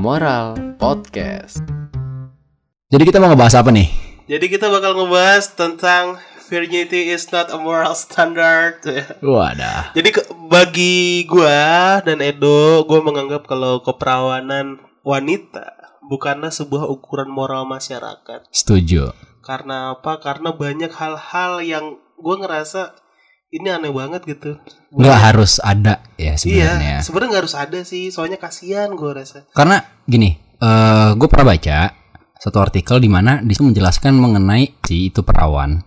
Amoral Podcast. Jadi kita mau ngebahas apa nih? Jadi kita bakal ngebahas tentang virginity is not a moral standard. Wadah. Jadi ke- bagi gua dan Edo, gua menganggap kalau keperawanan wanita bukanlah sebuah ukuran moral masyarakat. Setuju. Karena apa? Karena banyak hal-hal yang gua ngerasa ini aneh banget gitu. Nggak harus ada ya sebenarnya. Iya, sebenarnya nggak harus ada sih, soalnya kasihan gua rasa. Karena gini, eh gue pernah baca satu artikel di mana di situ menjelaskan mengenai si itu perawan.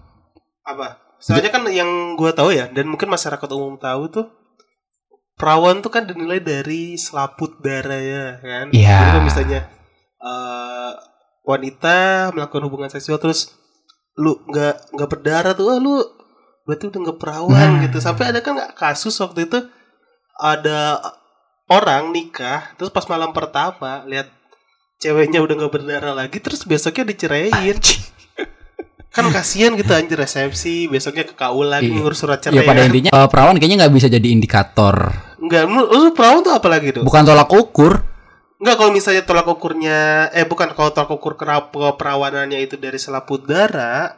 Apa? Soalnya kan yang gua tahu ya, dan mungkin masyarakat umum tahu tuh perawan tuh kan dinilai dari selaput darah ya kan. Iya. Jadi kalau misalnya eh, wanita melakukan hubungan seksual terus lu nggak nggak berdarah tuh, ah, lu berarti udah nggak perawan Nah. gitu. Sampai ada kan nggak kasus waktu itu ada orang nikah terus pas malam pertama lihat ceweknya udah nggak berdarah lagi terus besoknya diceraiin kan kasihan gitu anjir resepsi besoknya ke KU lagi Iya. ngurus surat cerai Ya pada intinya eh, perawan kayaknya nggak bisa jadi indikator. enggak lu, perawan tuh apa lagi tuh Bukan tolak ukur. enggak kalau misalnya tolak ukurnya eh bukan kalau tolak ukur kera- perawanannya itu dari selaput darah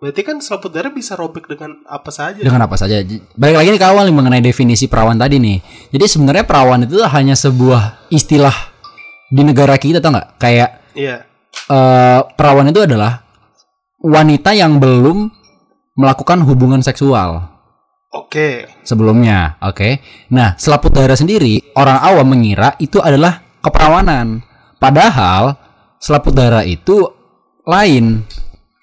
berarti kan selaput darah bisa robek dengan apa saja Dengan apa saja. Balik lagi nih ke awal nih mengenai definisi perawan tadi nih. Jadi sebenarnya perawan itu hanya sebuah istilah di negara kita tau nggak? Kayak iya eh, perawan itu adalah wanita yang belum melakukan hubungan seksual oke sebelumnya. Oke. Nah, selaput darah sendiri orang awam mengira itu adalah keperawanan. Padahal selaput darah itu lain.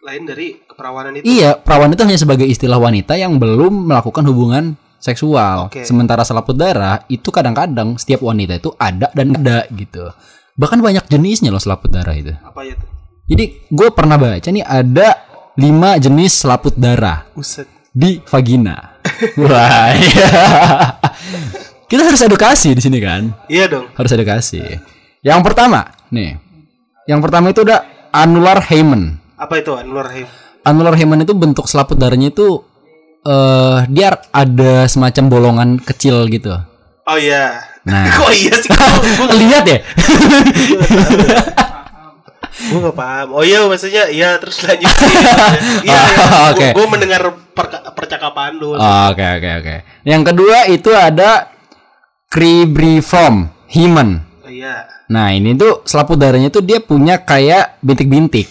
lain dari keperawanan itu Iya, perawan itu hanya sebagai istilah wanita yang belum melakukan hubungan seksual. Oke. Sementara selaput darah itu kadang-kadang setiap wanita itu ada dan ada gitu. Bahkan banyak jenisnya loh selaput darah itu. apa ya tuh Jadi gue pernah baca nih ada lima jenis selaput darah Buset di vagina. Wah, iya. Kita harus edukasi di sini kan? iya dong Harus edukasi. Yang pertama, nih. Yang pertama itu ada annular hymen. apa itu anular rahim Annular hymen itu bentuk selaput darahnya itu eh dia ada semacam bolongan kecil gitu. oh iya Nah. kok iya sih Lihat ya? gue gak paham oh iya maksudnya iya terus lanjut iya Oh, oke. gue mendengar perka- percakapan lu Oke oke oke. Yang kedua itu ada cribriform hymen. Oh, iya Nah ini tuh selaput darahnya tuh dia punya kayak bintik-bintik.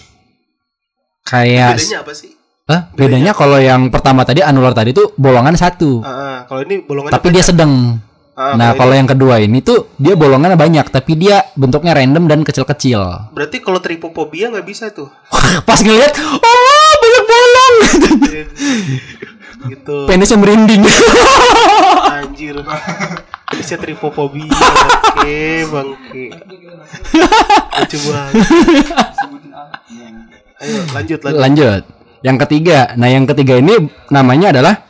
Kayak bedanya apa sih? Hah? bedanya kalau yang pertama tadi anular tadi tuh bolongan satu, Ah, ah, kalau ini bolongan tapi dia sedang. Ah, nah kalau kalau yang kedua ini tuh dia bolongannya banyak, tapi dia bentuknya random dan kecil-kecil. berarti kalau tripofobia nggak bisa tuh? Pas ngeliat, oh banyak bolong, gitu. Penisnya merinding. anjir. Bisa tripofobia oke bangke. Lucu banget ayo lanjut lanjut Lanjut. Yang ketiga, nah yang ketiga ini namanya adalah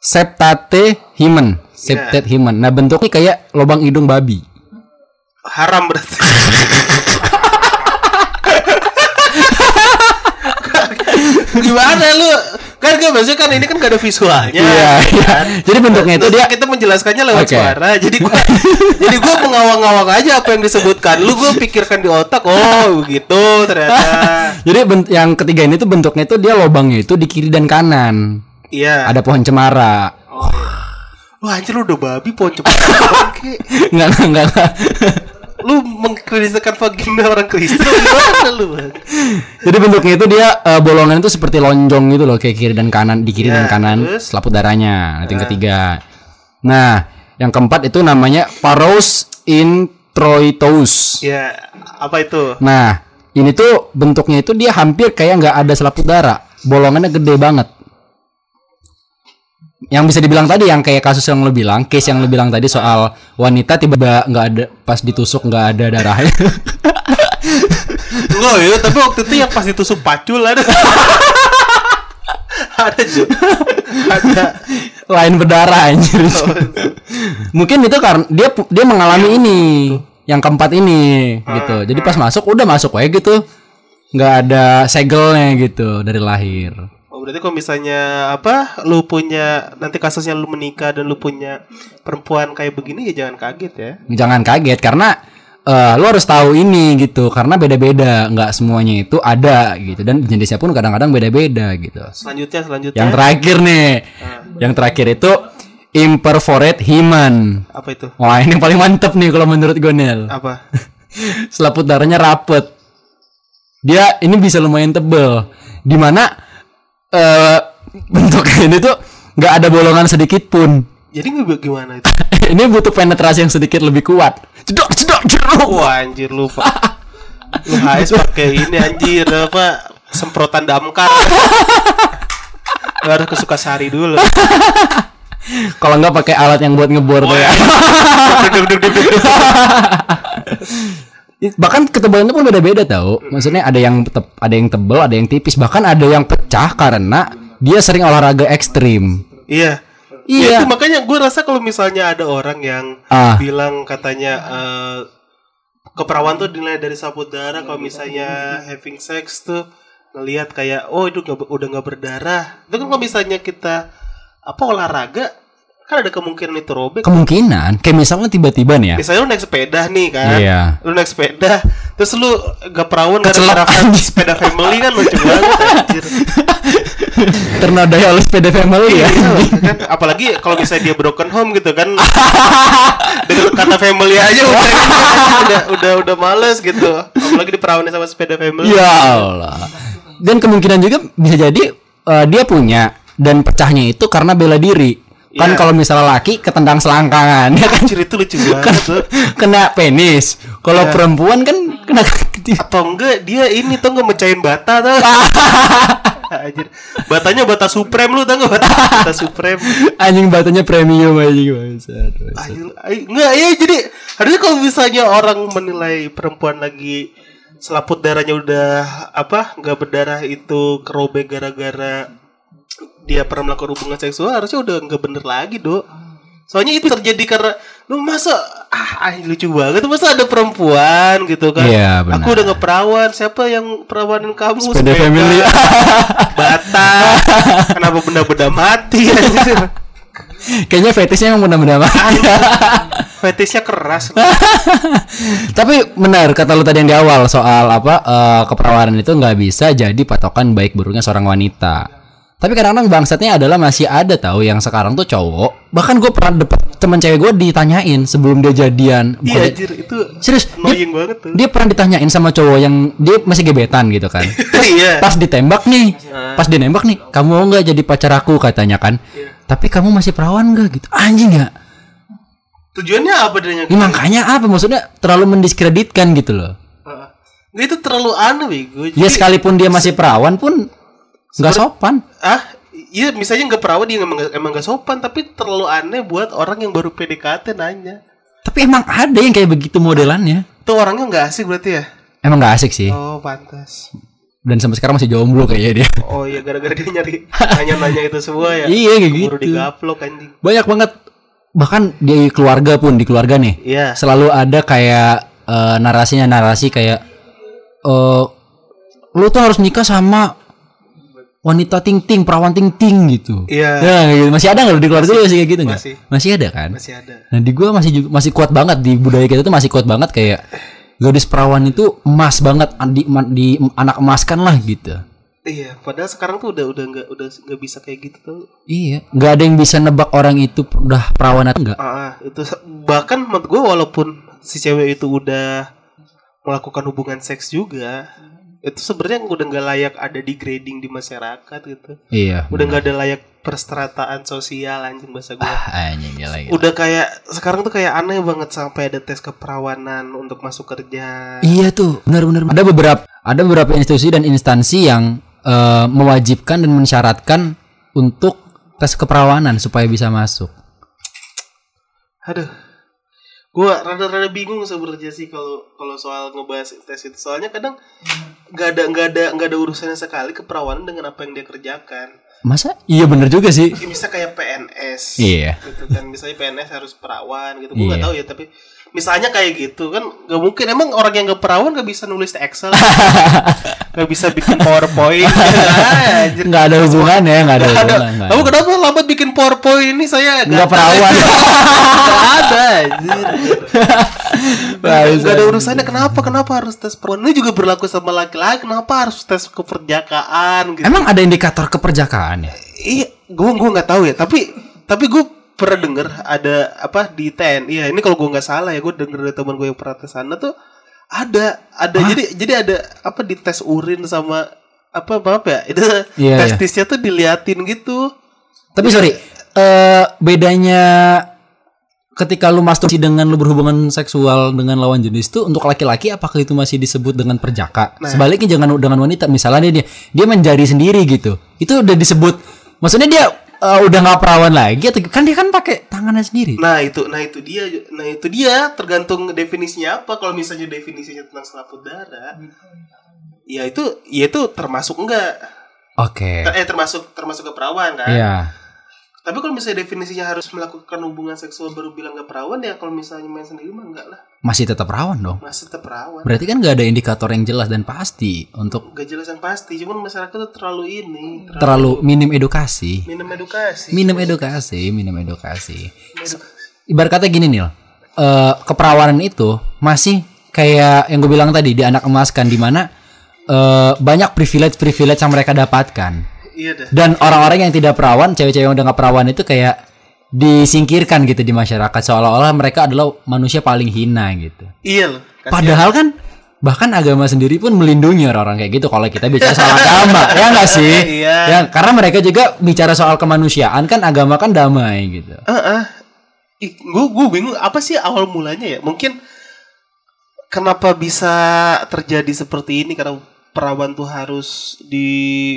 septate hymen. Septate hymen. Nah bentuknya kayak lubang hidung babi. haram berarti gimana lu kan kan maksudnya kan ini kan gak ada visualnya Iya, iya. Jadi bentuknya itu dia kita menjelaskannya lewat Oke. suara jadi gua jadi gua mengawang-awang aja apa yang disebutkan lu gua pikirkan di otak oh begitu ternyata Jadi yang ketiga ini tuh bentuknya itu dia lubangnya itu di kiri dan kanan. iya Ada pohon cemara. oh, iya. wah anjir lu udah babi pohon bangke Enggak enggak enggak. Lu mengkritiskan vagina orang Kristen gimana lu Bang? Jadi bentuknya itu dia eh, bolongan itu seperti lonjong gitu loh kayak kiri dan kanan di kiri Ya, dan kanan terus? selaput darahnya. Nah, yang ketiga. Nah, yang keempat itu namanya paros introitus. ya apa itu Nah, ini tuh bentuknya itu dia hampir kayak nggak ada selaput darah. Bolongannya gede banget. Yang bisa dibilang tadi yang kayak kasus yang lo bilang, case yang lo bilang tadi soal wanita tiba-tiba nggak ada pas ditusuk nggak ada darahnya. Enggak ya, tapi waktu itu yang pas ditusuk pacul ada. ada juga. Ada. Lain berdarah anjir. Mungkin itu karena dia dia mengalami ini, yang keempat ini gitu. Jadi pas masuk udah masuk aja gitu. nggak ada segelnya gitu dari lahir. Berarti kalau misalnya apa, lu punya nanti kasusnya lu menikah dan lu punya perempuan kayak begini ya jangan kaget ya. Jangan kaget karena eh lu harus tahu ini gitu karena beda-beda nggak semuanya itu ada gitu dan jenisnya pun kadang-kadang beda-beda gitu. Selanjutnya selanjutnya. Yang terakhir nih yang terakhir itu imperforate human. Apa itu? wah ini paling mantep nih kalau menurut gue Nel. Apa? selaput darahnya rapet. Dia ini bisa lumayan tebel. Di mana eh bentuknya ini tuh nggak ada bolongan sedikit pun. Jadi gimana itu? ini butuh penetrasi yang sedikit lebih kuat. Cedok cedok cedok Wah anjir lu pak Lu HS pakai ini anjir apa Semprotan damkar. Lu harus ke Sukasari dulu. Kalau nggak pakai alat yang buat ngebor tuh ya Bahkan ketebalannya pun beda-beda tau. Maksudnya ada yang teb- ada yang tebel ada yang tipis. Bahkan ada yang pecah karena dia sering olahraga ekstrim. Iya. Iya. Ya, itu makanya gue rasa kalau misalnya ada orang yang Ah. bilang katanya eh, keperawan tuh dinilai dari sapu darah kalau misalnya having sex tuh ngelihat kayak oh itu nggak- udah nggak berdarah. Itu kan kalau misalnya kita apa olahraga kan ada kemungkinan itu robek kemungkinan. Kayak misalnya tiba-tiba nih ya. Misalnya lu naik sepeda nih kan? Iya. lu naik sepeda terus lu gak perawan gak anjing. sepeda family kan lucu banget anjir. Ternodai oleh sepeda family ya. Iya, kan? apalagi kalau misalnya dia broken home gitu kan. Dengan kata family aja udah udah udah udah males gitu. Apalagi diperawanin sama sepeda family. Ya Allah. Dan kemungkinan juga bisa jadi eh, dia punya dan pecahnya itu karena bela diri kan Iya. kalau misalnya laki ketendang selangkangan ya kan? Itu lucu banget tuh. kena penis. Kalau perempuan kan kena atau enggak dia ini tuh nggak mecahin bata tuh anjir. Batanya bata supreme lu tau nggak bata, bata supreme. Anjing batunya premium anjing bangsat. Anjir, ay- Nggak ya jadi harusnya kalau misalnya orang menilai perempuan lagi selaput darahnya udah apa nggak berdarah itu kerobek gara-gara dia pernah melakukan hubungan seksual harusnya udah nggak bener lagi dok. Soalnya itu terjadi karena lu masa ah, ah, lucu banget masa ada perempuan gitu kan. Iya, benar. aku udah nggak perawan siapa yang perawanin kamu? Sepeda. family. bata kenapa benda-benda mati? Kayaknya fetishnya emang benar-benar fetishnya keras. Tapi benar kata lu tadi yang di awal soal apa eh, keperawanan itu nggak bisa jadi patokan baik buruknya seorang wanita. Tapi kadang-kadang bangsatnya adalah masih ada tahu yang sekarang tuh cowok. Bahkan gue pernah dapet temen cewek gue ditanyain sebelum dia jadian. Iya dia- anjir itu Serius, dia, banget tuh. dia pernah ditanyain sama cowok yang dia masih gebetan gitu kan. Iya. Pas ditembak nih, pas dinembak nih, kamu mau nggak jadi pacar aku katanya kan? Tapi kamu masih perawan nggak gitu? Anjing nggak? Tujuannya apa dia Ya, makanya apa maksudnya terlalu mendiskreditkan gitu loh. Nggak itu terlalu aneh bego. Ya sekalipun dia masih perawan pun nggak sopan. Ah, iya misalnya nggak perawan dia emang emang nggak sopan tapi terlalu aneh buat orang yang baru PDKT nanya. Tapi emang ada yang kayak begitu modelannya. Tuh orangnya nggak asik berarti ya? Emang nggak asik sih. Oh pantas. Dan sampai sekarang masih jomblo kayaknya dia. Oh iya gara-gara dia nyari nanya-nanya itu semua ya. Iya, kayak Keburu gitu. digaplok anjing. Banyak banget. Bahkan di keluarga pun di keluarga nih. Iya. Selalu ada kayak eh, narasinya narasi kayak eh lu tuh harus nikah sama wanita ting ting perawan ting ting gitu. Iya. Ya, kayak gitu. masih ada nggak di keluarga lu masih kayak gitu nggak? masih. Masih ada kan? Masih ada. Nah di gua masih juga, masih kuat banget di budaya kita tuh masih kuat banget kayak gadis perawan itu emas banget di, di anak emaskan lah gitu. Iya, padahal sekarang tuh udah udah nggak udah nggak bisa kayak gitu tuh. Iya, nggak ada yang bisa nebak orang itu udah perawan atau enggak. Ah, ah, itu bahkan menurut gue walaupun si cewek itu udah melakukan hubungan seks juga, itu sebenarnya udah nggak layak ada di grading di masyarakat gitu. Iya. Udah nggak ada layak perstrataan sosial anjing bahasa gue. Anjing gila gila. Udah kayak sekarang tuh kayak aneh banget sampai ada tes keperawanan untuk masuk kerja. Iya tuh, benar-benar. Ada beberapa ada beberapa institusi dan instansi yang eh, mewajibkan dan mensyaratkan untuk tes keperawanan supaya bisa masuk. Aduh. Gua rada-rada bingung sebenarnya sih kalau kalau soal ngebahas tes itu. Soalnya kadang nggak ada nggak ada nggak ada urusannya sekali keperawanan dengan apa yang dia kerjakan. Masa? Iya bener juga sih. Bisa kayak PNS Iya. gitu kan misalnya PNS harus perawan gitu gue nggak Iya. tahu ya tapi misalnya kayak gitu kan nggak mungkin emang orang yang nggak perawan nggak bisa nulis Excel nggak bisa bikin PowerPoint Ah, anjir. Nggak ada hubungannya, nggak ada Nggak ada. hubungan. nggak Kamu ada. kenapa lambat bikin PowerPoint ini saya Nggak perawan. Nggak ada Nggak ada urusannya kenapa kenapa harus tes perawan ini juga berlaku sama laki-laki kenapa harus tes keperjakaan gitu Emang ada indikator keperjakaan ya? Iya, gue gue nggak tahu ya. Tapi tapi gue pernah denger ada apa di TNI. Iya, ini kalau gue nggak salah ya, gue denger dari teman gue yang pernah tes sana tuh ada ada jadi jadi ada apa di tes urin sama apa apa ya itu Iya, testisnya tuh diliatin gitu. Tapi sorry, eh bedanya ketika lu masturbasi dengan lu berhubungan seksual dengan lawan jenis tuh untuk laki-laki apakah itu masih disebut dengan perjaka? Sebaliknya jangan dengan wanita, misalnya dia dia menjadi sendiri gitu. Itu udah disebut maksudnya dia eh, udah nggak perawan lagi atau kan dia kan pakai tangannya sendiri. Nah itu nah itu dia nah itu dia tergantung definisinya apa. Kalau misalnya definisinya tentang selaput darah, ya itu ya itu termasuk enggak? Oke. Eh termasuk termasuk keperawan kan? Iya. Tapi kalau misalnya definisinya harus melakukan hubungan seksual baru bilang gak perawan ya kalau misalnya main sendiri mah enggak lah Masih tetap perawan dong. masih tetap perawan. Berarti kan nggak ada indikator yang jelas dan pasti untuk Gak jelas yang pasti, cuman masyarakat tuh terlalu ini, terlalu terlalu minim edukasi. minim edukasi. Minim edukasi, minim edukasi. Edu- ibarat kata gini nih, keperawanan itu masih kayak yang gue bilang tadi di anak emas kan di mana eh, banyak privilege privilege yang mereka dapatkan Iya dah. dan orang-orang yang tidak perawan, cewek-cewek yang udah gak perawan itu kayak disingkirkan gitu di masyarakat seolah-olah mereka adalah manusia paling hina gitu. Iya loh. Padahal kan bahkan agama sendiri pun melindungi orang-orang kayak gitu kalau kita bicara soal agama ya nggak sih Iya. ya karena mereka juga bicara soal kemanusiaan kan agama kan damai gitu Heeh. gue gue bingung apa sih awal mulanya ya? Mungkin kenapa bisa terjadi seperti ini karena perawan tuh harus di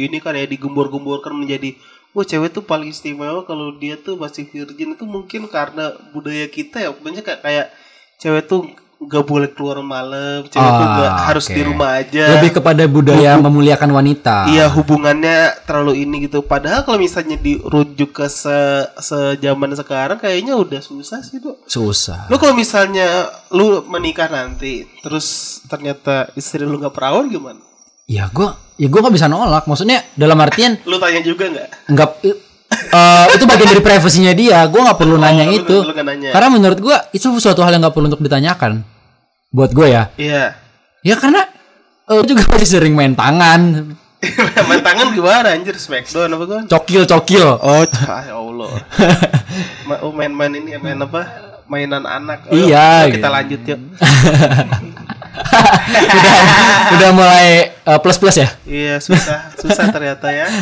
ini kan ya digembor-gemborkan menjadi wah cewek tuh paling istimewa kalau dia tuh masih virgin itu mungkin karena budaya kita ya banyak kayak kayak cewek tuh gak boleh keluar malam cewek tuh Ah, gak harus oke. di rumah aja lebih kepada budaya memuliakan wanita Iya hubungannya terlalu ini gitu. Padahal kalau misalnya dirujuk ke se sejaman sekarang kayaknya udah susah sih tuh. susah Lu kalau misalnya lu menikah nanti terus ternyata istri lu nggak perawan gimana? Ya gue ya gue nggak bisa nolak maksudnya dalam artian Lu tanya juga nggak? nggak eh, itu bagian dari privasinya dia gue nggak perlu nanya lu- itu lu nggak nanya. karena menurut gue itu suatu hal yang nggak perlu untuk ditanyakan buat gue ya Iya. ya karena eh, gua juga masih sering main tangan Main tangan gimana anjir smackdown apa kan? cokil cokil Oh, cah, ya Allah. Ma- oh, main-main ini main apa? Mainan anak. Oh, Iya, yuk, kita gitu. lanjut yuk. Udah udah mulai plus plus ya Iya susah, susah ternyata ya.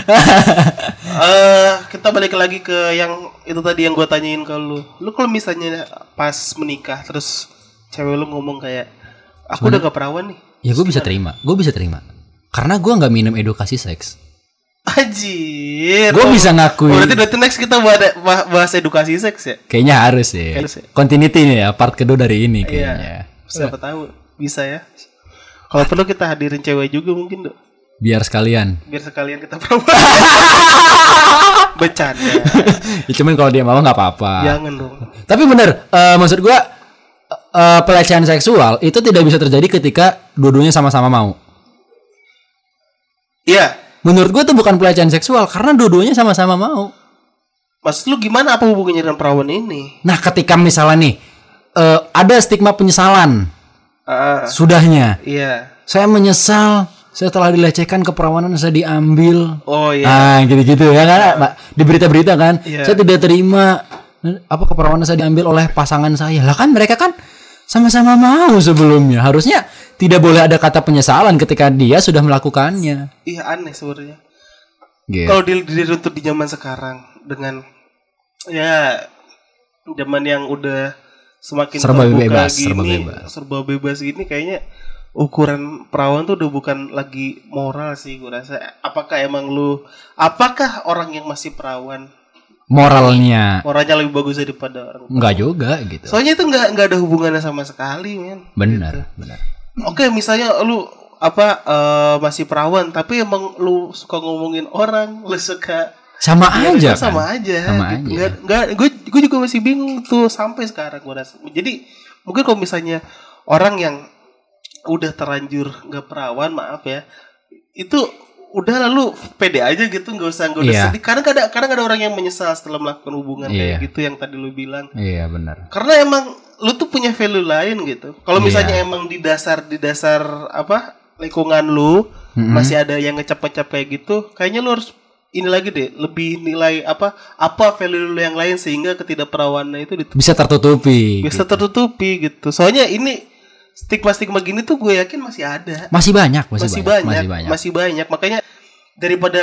Eh kita balik lagi ke yang itu tadi yang gue tanyain ke lu. Lu kalau misalnya pas menikah terus cewek lu ngomong kayak aku udah gak perawan nih. ya gue bisa terima gue bisa terima karena gue nggak minum edukasi seks Anjir. gue Oh, bisa oh, ngakui berarti berarti next kita bahas, bahas edukasi seks ya? kayaknya harus ya Harus ya. continuity nih ya part kedua dari ini kayaknya Iya. Siapa tahu bisa ya. Kalau perlu kita hadirin cewek juga mungkin dok. biar sekalian Biar sekalian kita perawan. Bercanda. ya cuman kalau dia mau nggak apa-apa Jangan dong. Tapi bener, eh, maksud gua eh, pelecehan seksual itu tidak bisa terjadi ketika dua-duanya sama-sama mau. Iya. Menurut gua tuh bukan pelecehan seksual karena dua-duanya sama-sama mau. Maksud lu gimana apa hubungannya dengan perawan ini? Nah, ketika misalnya nih eh, ada stigma penyesalan Ah, sudahnya, iya. saya menyesal saya telah dilecehkan keperawanan saya diambil. Oh iya. Ah, gitu-gitu ya kan, Pak? Di berita-berita kan, Iya. saya tidak terima apa keperawanan saya diambil oleh pasangan saya. Lah kan mereka kan sama-sama mau sebelumnya. Harusnya tidak boleh ada kata penyesalan ketika dia sudah melakukannya. Iya aneh sebenarnya. Gitu. Kalau di diruntut di zaman sekarang dengan ya zaman yang udah semakin Serba terbuka bebas, gini, serba bebas. serba bebas gini kayaknya ukuran perawan tuh udah bukan lagi moral sih gue rasa. Apakah emang lu apakah orang yang masih perawan Moralnya moralnya lebih bagus daripada orang enggak juga gitu. Soalnya itu nggak nggak ada hubungannya sama sekali, men. Benar, benar. Oke, misalnya lu apa eh, masih perawan tapi emang lu suka ngomongin orang, lu suka Sama Ya, aja itu sama kan? aja. Sama gitu. aja. Nggak, nggak, gue gue juga masih bingung tuh sampai sekarang gue rasa jadi mungkin kalau misalnya orang yang udah terlanjur nggak perawan maaf ya itu udah lalu pede aja gitu nggak usah nggak usah Iya. sedih kadang ada kadang ada orang yang menyesal setelah melakukan hubungan Iya. kayak gitu yang tadi lu bilang Iya benar. karena emang lu tuh punya value lain gitu kalau Iya. misalnya emang di dasar di dasar apa lingkungan lu Mm-mm. masih ada yang ngecap-ngecap kayak gitu kayaknya lu harus ini lagi deh lebih nilai apa apa value lu yang lain sehingga ketidakperawanan itu dit- Bisa tertutupi. bisa tertutupi gitu soalnya ini stigma stigma gini tuh gue yakin masih ada Masih banyak, masih, masih, banyak, banyak, masih banyak. masih banyak makanya daripada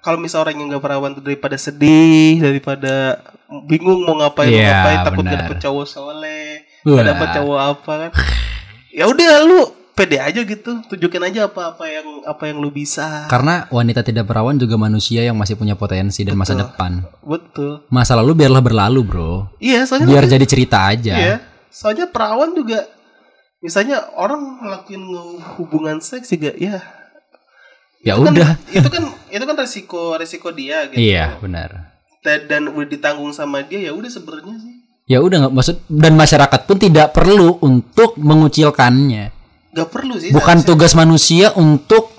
kalau misal orang yang nggak perawan tuh daripada sedih daripada bingung mau ngapain mau Iya, ngapain takut gak benar. dapet cowok soleh Wah. gak dapet cowok apa kan ya udah lu pede aja gitu tunjukin aja apa apa yang apa yang lu bisa Karena wanita tidak perawan juga manusia yang masih punya potensi dan masa depan. betul Masa lalu biarlah berlalu, bro. iya soalnya Biar jadi cerita aja. iya soalnya perawan juga misalnya orang ngelakuin hubungan seks juga ya Ya itu kan- udah. itu kan itu kan resiko resiko dia gitu Iya, benar. dan, dan udah ditanggung sama dia ya udah sebenarnya sih Ya udah nggak maksud dan masyarakat pun tidak perlu untuk mengucilkannya. Nggak perlu sih Bukan tugas manusia untuk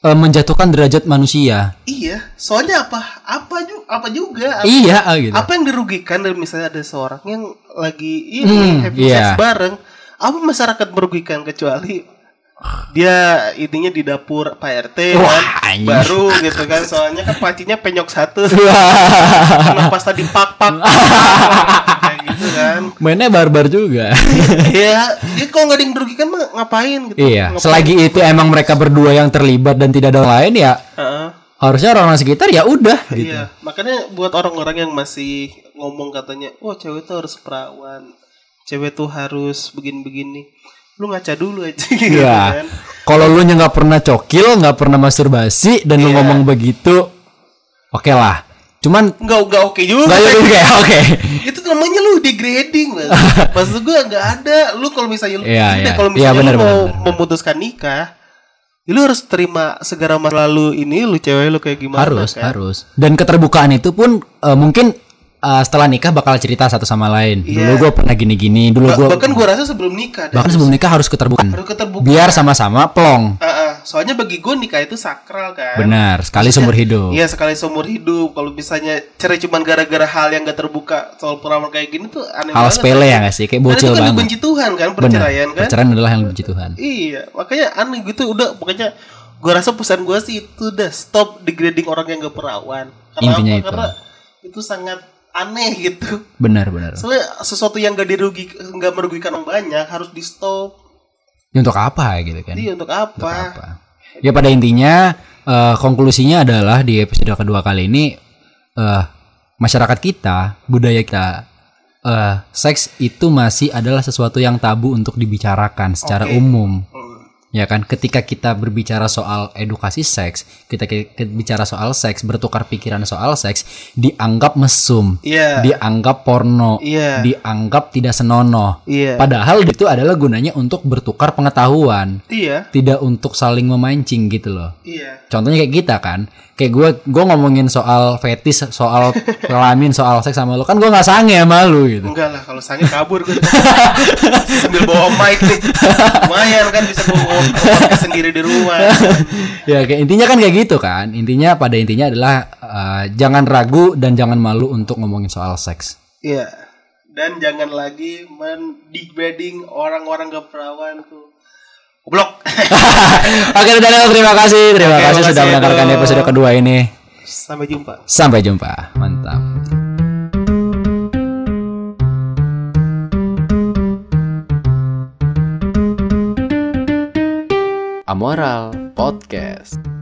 eh, menjatuhkan derajat manusia. iya soalnya apa? Apa juga apa juga? Apa, Iya, gitu. apa yang dirugikan dari misalnya ada seorang yang lagi Hmm, ini happy iya. sex bareng? Apa masyarakat merugikan kecuali dia intinya di dapur Pak RT Wah, kan baru gitu kan soalnya kan pancinya penyok satu. Pas tadi pak pak kan Mainnya barbar juga. ya ya kalau nggak ada yang dirugikan mah ngapain gitu iya, Ngapain? selagi itu emang mereka berdua yang terlibat dan tidak ada orang lain ya Heeh. harusnya orang-orang sekitar ya udah gitu. Iya, makanya buat orang-orang yang masih ngomong katanya, wah cewek tuh harus perawan, cewek tuh harus begini-begini, lu ngaca dulu aja gitu Iya. kan. Kalau lu nya nggak pernah cokil, nggak pernah masturbasi dan lu Iya. ngomong begitu, oke lah. Cuman Nggak nggak oke juga. nggak ya oke, oke. Itu namanya lu degrading, mas. Maksud gue nggak ada. Lu kalau misalnya lu, Iya, gini iya. kalau Iya, misalnya benar, lu mau benar, benar. memutuskan nikah, ya lu harus terima segala masa lalu ini, lu cewek lu kayak gimana? harus, kan? harus. Dan keterbukaan itu pun eh, mungkin eh, setelah nikah bakal cerita satu sama lain. Iya. Dulu gue pernah gini-gini, dulu Ba- gue bahkan gue rasa sebelum nikah, bahkan sebelum nikah harus keterbukaan. harus keterbukaan. Biar sama-sama plong. Ah. Soalnya bagi gue nikah itu sakral kan. Benar, sekali seumur hidup. Iya sekali seumur hidup. Kalau misalnya cerai cuman gara-gara hal yang gak terbuka soal perawan kayak gini tuh aneh Hal banget. sepele ya nggak sih? Kayak bocil itu kan banget. Tuhan kan Benar. perceraian kan. Perceraian adalah yang dibenci Tuhan. Iya, makanya aneh gitu udah pokoknya gue rasa pesan gue sih itu udah stop degrading orang yang gak perawan. Karena Intinya apa? itu. Karena itu sangat aneh gitu. Benar, benar. Soalnya sesuatu yang gak dirugi nggak merugikan orang banyak harus di stop. Ya, untuk apa gitu kan? Iya untuk apa? Untuk apa? Ya pada intinya eh, konklusinya adalah di episode kedua kali ini eh, masyarakat kita, budaya kita eh, seks itu masih adalah sesuatu yang tabu untuk dibicarakan secara Oke. umum. Ya kan, ketika kita berbicara soal edukasi seks, kita ki- kita bicara soal seks, bertukar pikiran soal seks, dianggap mesum, Iya. dianggap porno, Iya. dianggap tidak senonoh. Iya. Padahal itu adalah gunanya untuk bertukar pengetahuan, Iya. tidak untuk saling memancing gitu loh. Iya. Contohnya kayak kita kan, kayak gue gue ngomongin soal fetis, soal kelamin, soal seks sama lu kan gue nggak sange sama lu gitu. Enggak lah, kalau sange kabur gue. Sambil bawa mic nih. Lumayan kan bisa bawa podcast sendiri di rumah. ya kayak intinya kan kayak gitu kan. Intinya pada intinya adalah eh, jangan ragu dan jangan malu untuk ngomongin soal seks. Iya. Dan jangan lagi mendegrading orang-orang gak perawan tuh. Goblok. Oke, Daniel terima kasih, terima Oke, kasih sudah mendengarkan episode kedua ini. Sampai jumpa. Sampai jumpa, mantap. Amoral Podcast.